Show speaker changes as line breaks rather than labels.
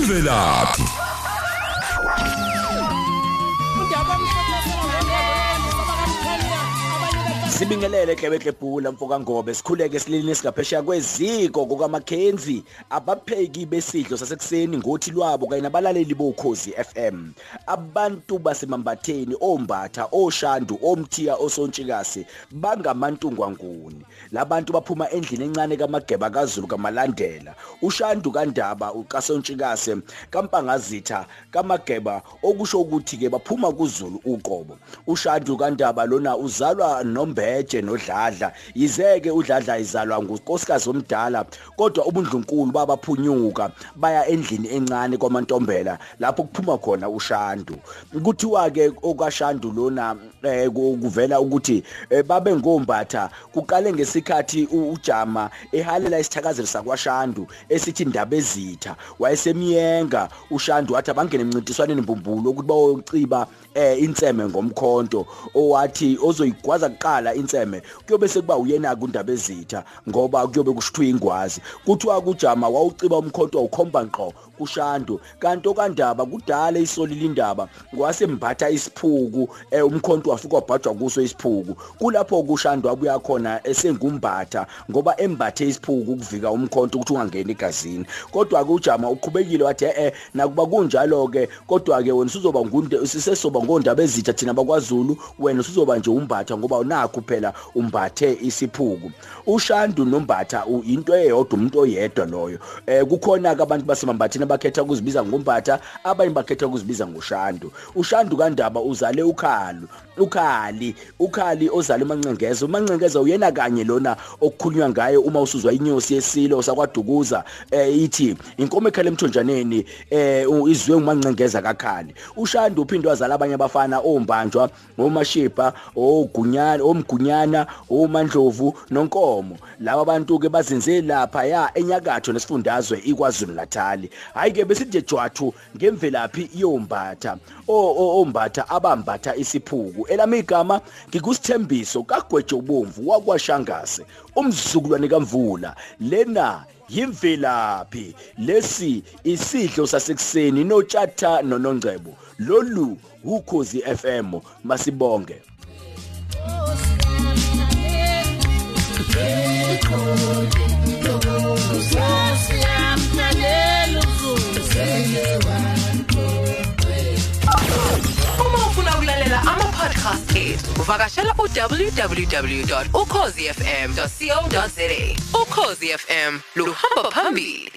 imvelaphi
Sibingelele Klebeklebhula mfoka Ngobe sikhuleke silini sigaphesha kweziko kukaMackenzie abapheki besidlo sasekuseni ngothi lwabo kanye nabalaleli bokhozi FM abantu basemambatheni ombatha oshandu omthiya osontshikasi bangamantungwanguni. Labantu baphuma endlini encane kaMageba kaZulu kamalandela. Ushandu kaNdaba ukasontshikase kampangazitha kaMageba okusho ukuthi ke baphuma kuZulu uqobo. Ushandu kaNdaba lona uzalwa nombe uBheje noDladla. Yizeke uDladla izalwa ngunkosikazi omdala kodwa ubundlunkulu babaphunyuka baya endlini encane kwamantombela lapho kuphuma khona uShandu. Kuthiwa ke okaShandu lona eh, kuvela ukuthi eh, babe ngombatha kuqale ngesikhathi uJama ehalela isithakazelo sakwaShandu esithi indaba ezitha. Wayesemiyenga uShandu wathi abangene emncintiswaneni mbumbulo ukuthi bayociba eh, inseme ngomkhonto owathi ozoyigwaza kuqala inseme kuyobe sekuba uyena kundaba ezitha ngoba kuyobe kushithwa ingwazi. Kuthiwa kujama wawuciba umkhonto awukhomba ngqo kushando kanti okandaba kudala isolile indaba kwasembatha isiphuku eh, umkhonto wafika wabhajwa kuso isiphuku. Kulapho kushando abuya khona esengumbatha ngoba embathe isiphuku ukuvika umkhonto ukuthi ungangeni egazini. Kodwa ke ujama uqhubekile wathi eh nakuba kunjalo ke kodwa ke wena usuzoba ngunde sisesoba ngondaba ezitha thina bakwaZulu wena usuzoba nje umbatha ngoba nakho phela umbathe isiphuku. Ushandu nombatha into eyodwa umuntu oyedwa loyo. Eh kukhona ke abantu basemambathini bakhetha ukuzibiza ngombatha abanye bakhetha ukuzibiza ngoshandu. Ushandu kaNdaba uzale ukhalu ukhali ukhali ozala umancengeza umancengeza uyena kanye lona okukhulunywa ngaye uma usuzwa inyosi yesilo sakwadukuza. Eh ithi inkomo ekhala emthonjaneni eh izwe umancengeza kakhali ushandu uphinde wazala abanye abafana ombanjwa omashipa ogunyana omgunyana omandlovu nonkomo. Laba bantu ke bazinze lapha ya enyakatho nesifundazwe iKwaZulu Natal. Hayi ke besithi jwathu ngemvelaphi yombatha. Ombatha abambatha isiphuku. Elami igama ngikusithembiso kagweje ubomvu wakwashangase umzukulwane kamvula. Lena yimvelaphi. Lesi isidlo sasekuseni notshatha nonongcebo. Lolu ukhozi FM masibonge.
Uma ufuna ukulalela ama-podcast ethu uvakashela u-www.ukhozifm.co.za ukhozi FM luhamba phambili.